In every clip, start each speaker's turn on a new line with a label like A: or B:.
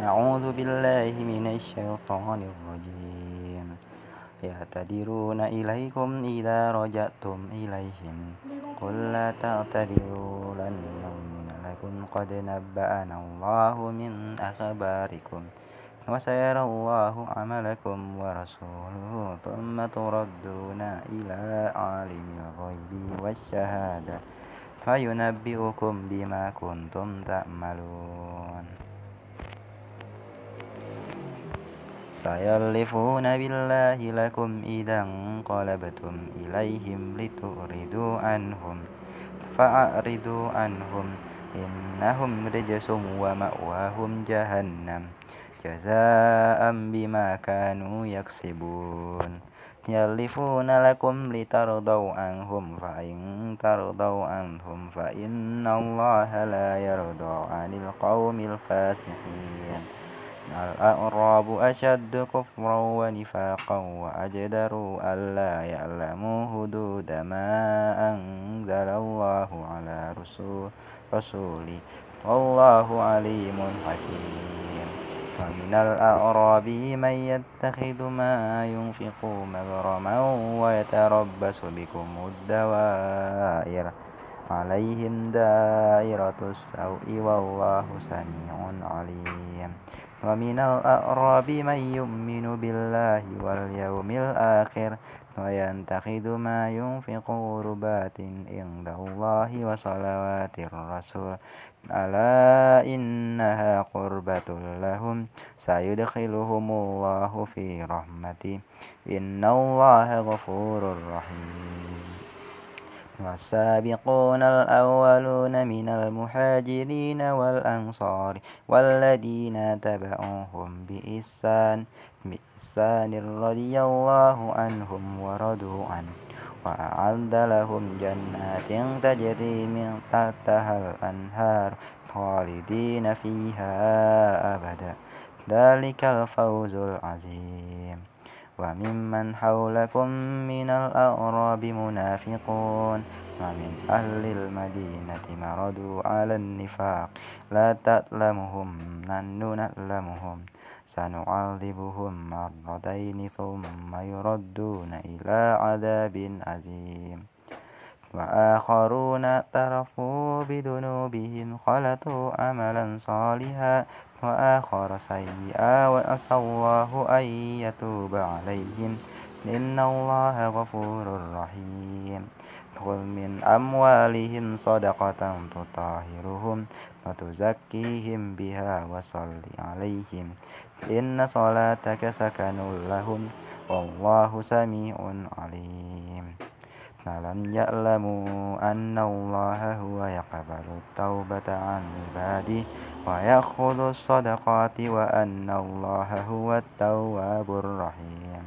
A: أعوذ بالله من الشيطان الرجيم. يعتذرون إليكم إذا رجعتم إليهم. قل لا تعتذروا لن نؤمن لكم. قد نبأنا الله من أخباركم وسيرى الله عملكم ورسوله ثم تردون إلى عالم الغيب والشهادة فينبئكم بما كنتم تعملون سيلفون بالله لكم إذا انقلبتم إليهم لتؤردوا عنهم فأعرضوا عنهم إنهم رجس ومأواهم جهنم جزاء بما كانوا يكسبون يلفون لكم لترضوا عنهم فإن ترضوا عنهم فإن الله لا يرضى عن القوم الفاسقين الأعراب أشد كفرا ونفاقا وأجدروا ألا يعلموا حدود ما أنزل الله على رسول رسوله. والله عليم حكيم. ومن الأعراب من يتخذ ما ينفق مغرما ويتربص بكم الدوائر. عليهم دائرة السوء والله سميع عليم. ومن الأعراب من يؤمن بالله واليوم الآخر وينتخذ ما ينفق قربات عند الله وصلوات الرسول. ألا إنها قربة لهم؟ سيدخلهم الله في رحمته. إن الله غفور رحيم. والسابقون الأولون من المهاجرين والأنصار والذين تبعوهم بإحسان بإحسان رضي الله عنهم ورضوا عنه. وأعد لهم جنات تجري من تحتها الأنهار خالدين فيها أبدا. ذلك الفوز العظيم. وممن حولكم من الأعراب منافقون ومن أهل المدينة مردوا على النفاق. لا تعلمهم نحن نعلمهم سنعذبهم مرتين ثم يردون إلى عذاب عظيم وآخرون اعترفوا بذنوبهم خلطوا عملا صالحا. وآخر سيئا وأسى الله أن يتوب عليهم. إن الله غفور رحيم. خذ من أموالهم صدقة تطهرهم وتزكيهم بها وصل عليهم. إن صلاتك سكن لهم والله سميع عليم. ألم يعلموا أن الله هو يقبل التوبة عن عباده ويأخذ الصدقات وأن الله هو التواب الرحيم.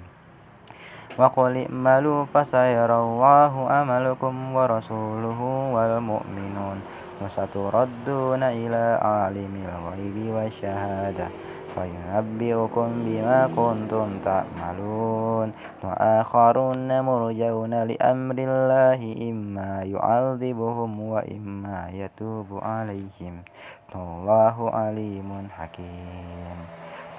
A: وقل اعملوا فسيرى الله عملكم ورسوله والمؤمنون وستردون إلى عالم الغيب والشهادة. فينبئكم بما كنتم تعملون. وآخرون مرجون لأمر الله إما يعذبهم وإما يتوب عليهم. والله عليم حكيم.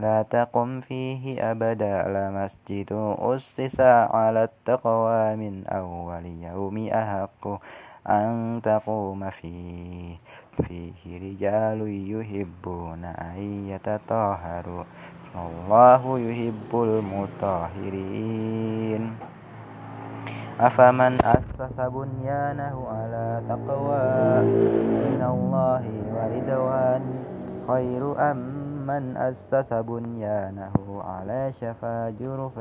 A: لا تقم فيه أبدا. لمسجد أسس على التقوى من أول يوم أحق أن تقوم فيه. فيه رجال يحبون أن يتطهروا. والله يحب المطهرين. أفمن أسس بنيانه على تقوى من الله ورضوان خير أم من أسس بنيانه على شفا جرف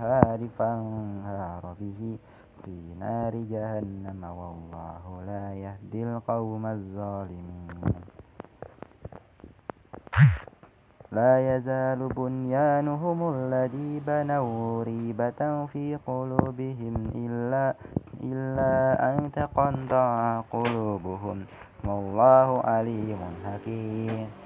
A: هار فانهار به في نار جهنم والله لا يهدي القوم الظالمين. لا يزال بنيانهم الذي بنوا ريبة في قلوبهم إلا إلا أن تقطع قلوبهم. والله عليم حكيم.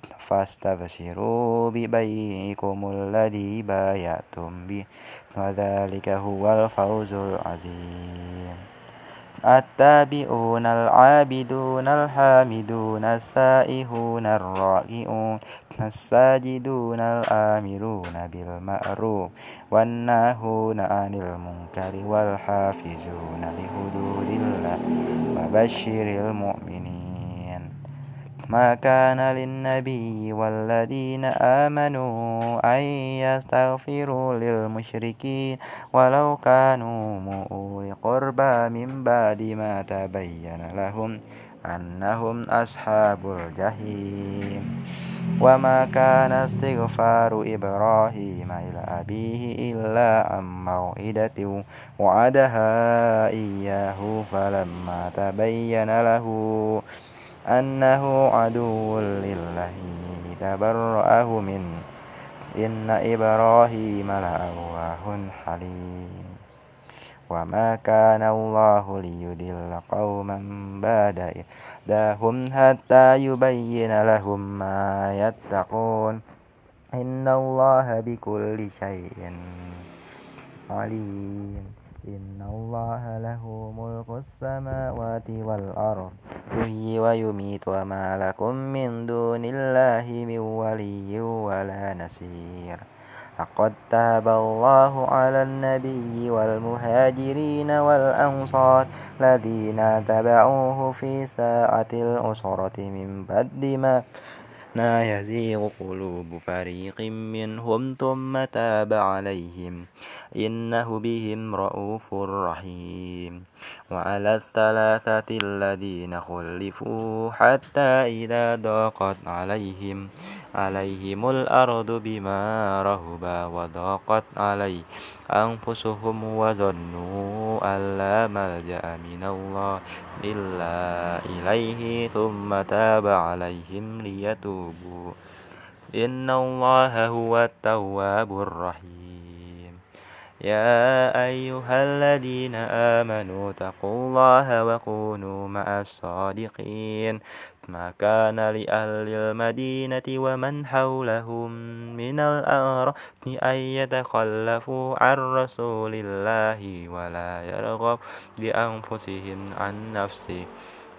A: فاستبشروا ببيعكم الذي بايعتم به وذلك هو الفوز العظيم. التابعون العابدون الحامدون السائحون الرائعون الساجدون الآمرون بالمعروف والناهون عن المنكر والحافظون لحدود الله وبشر المؤمنين. ما كان للنبي والذين آمنوا أن يستغفروا للمشركين ولو كانوا أولي قربى من بعد ما تبين لهم أنهم أصحاب الجحيم. وما كان استغفار إبراهيم إلى أبيه إلا عن موعدة وعدها إياه فلما تبين له أنه عدو لله تبرأه منه إن إبراهيم لأواه حليم. وما كان الله ليدل قوما بعد إهداهم حتى يبين لهم ما يتقون. إن الله بكل شيء عليم. إن الله له ملك السماوات والأرض يحيي ويميت وما لكم من دون الله من ولي ولا نصير لقد تاب الله على النبي والمهاجرين والأنصار الذين تبعوه في ساعة العسرة من بعد ما لا يزيغ قلوب فريق منهم ثم تاب عليهم إنه بهم رؤوف رحيم. وعلى الثلاثة الذين خلفوا حتى إذا ضاقت عليهم عليهم الأرض بما رهبا وضاقت عليه أنفسهم وظنوا أن لا ملجأ من الله إلا إليه ثم تاب عليهم ليتوبوا. إن الله هو التواب الرحيم. يا أيها الذين آمنوا اتقوا الله وكونوا مع الصادقين. ما كان لأهل المدينة ومن حولهم من الأعراب أن يتخلفوا عن رسول الله ولا يرغب بأنفسهم عن نفسه.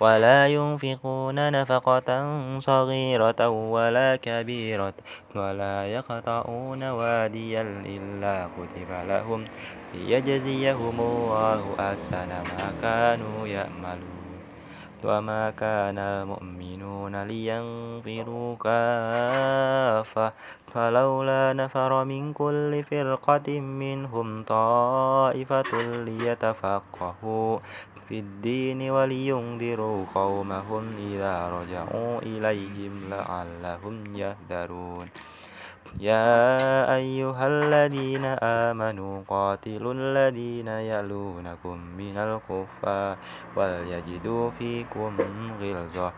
A: ولا ينفقون نفقة صغيرة ولا كبيرة ولا يقطعون واديا إلا كتب لهم ليجزيهم الله أحسن ما كانوا يعملون. وما كان المؤمنون لينفروا كافة فلولا نفر من كل فرقة منهم طائفة ليتفقهوا في الدين ولينذروا قومهم إذا رجعوا إليهم لعلهم يهدرون يا أيها الذين آمنوا قاتلوا الذين يلونكم من الكفار وليجدوا فيكم غلظة.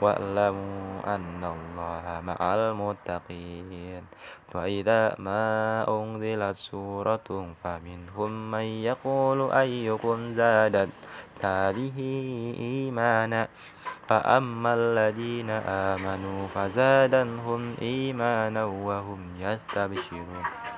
A: واعلموا أن الله مع المتقين. فإذا ما أنزلت سورة فمنهم من يقول أيكم زادت هذه إيمانا؟ فأما الذين آمنوا فزادنهم إيمانا وهم يستبشرون.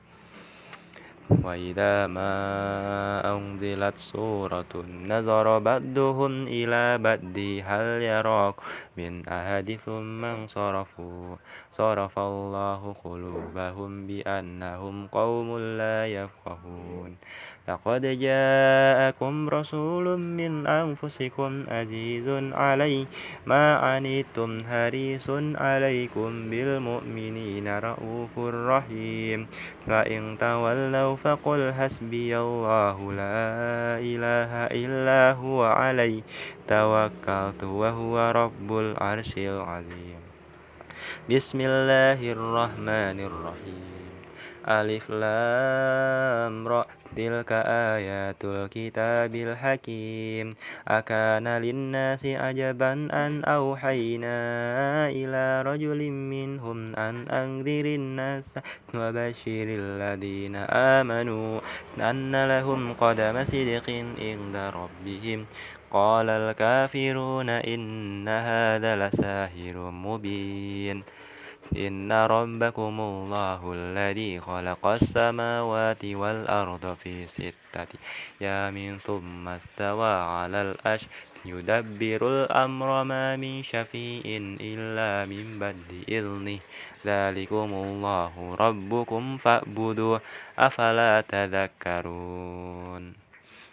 A: وإذا ما أنزلت سورة نظر بعضهم إلى بعض هل يراك من أحد ثم انصرفوا صرف الله قلوبهم بأنهم قوم لا يفقهون لقد جاءكم رسول من أنفسكم عزيز عليه ما عنيتم حريص عليكم بالمؤمنين رؤوف رحيم. فإن تولوا فقل حسبي الله لا إله إلا هو عليه توكلت وهو رب العرش العظيم. بسم الله الرحمن الرحيم. ألف لام را تلك آيات الكتاب الحكيم. أكان للناس عجبا أن أوحينا إلى رجل منهم أن أنذر الناس وبشر الذين آمنوا أن لهم قدم صدق عند ربهم. قال الكافرون إن هذا لساهر مبين. إن ربكم الله الذي خلق السماوات والأرض في ستة أيام ثم استوى على الأش يدبر الأمر ما من شفيء إلا من بعد إذنه ذلكم الله ربكم فاعبدوه أفلا تذكرون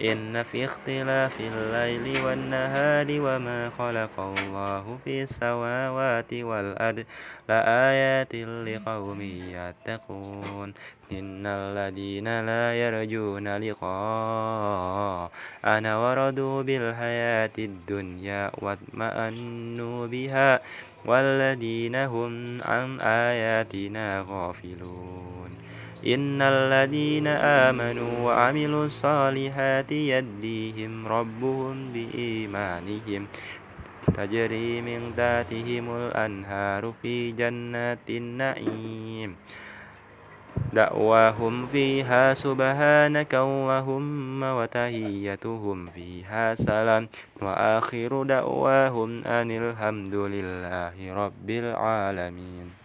A: إن في اختلاف الليل والنهار وما خلق الله في السماوات والأرض لآيات لقوم يتقون. إن الذين لا يرجون لقاء أنا وردوا بالحياة الدنيا واطمأنوا بها والذين هم عن آياتنا غافلون. إن الذين آمنوا وعملوا الصالحات يديهم ربهم بإيمانهم. تجري من ذاتهم الأنهار في جنات النعيم. دعواهم فيها سبحانك اللهم وتهيتهم فيها سلام. وآخر دعواهم أن الحمد لله رب العالمين.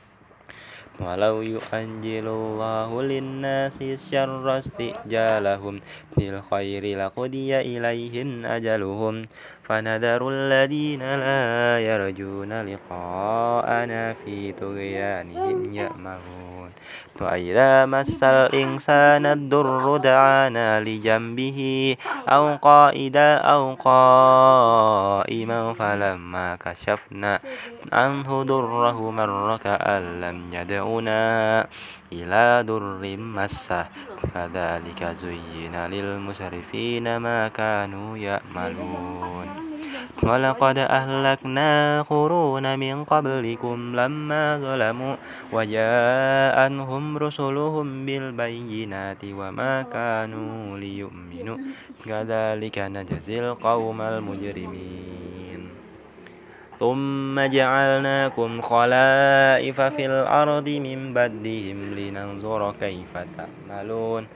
A: ولو يؤجل الله للناس الشر استئجالهم للخير لقضي إليهم أجلهم. فنذر الذين لا يرجون لقاءنا في طغيانهم يأمهون وإذا مس الإنسان الضر دعانا لجنبه أو قائدا أو قائما فلما كشفنا عنه ضره مر كأن لم يدعنا إلى ضر مسه كذلك زين للمسرفين ما كانوا يأملون ولقد أهلكنا قرون من قبلكم لما ظلموا وجاءتهم رسلهم بالبينات وما كانوا ليؤمنوا. كذلك نجزي القوم المجرمين. ثم جعلناكم خلائف في الأرض من بعدهم لننظر كيف تعملون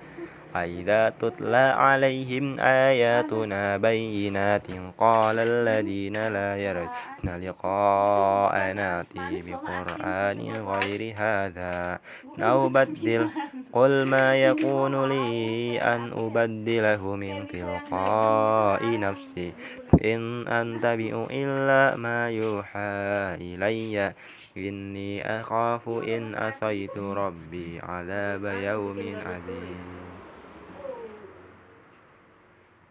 A: وإذا تتلى عليهم آياتنا بينات قال الذين لا يرجون لقاء نأتي بقرآن غير هذا أو بدل قل ما يكون لي أن أبدله من تلقاء نفسي إن أنتبئ إلا ما يوحى إلي إني أخاف إن أصيت ربي عذاب يوم عظيم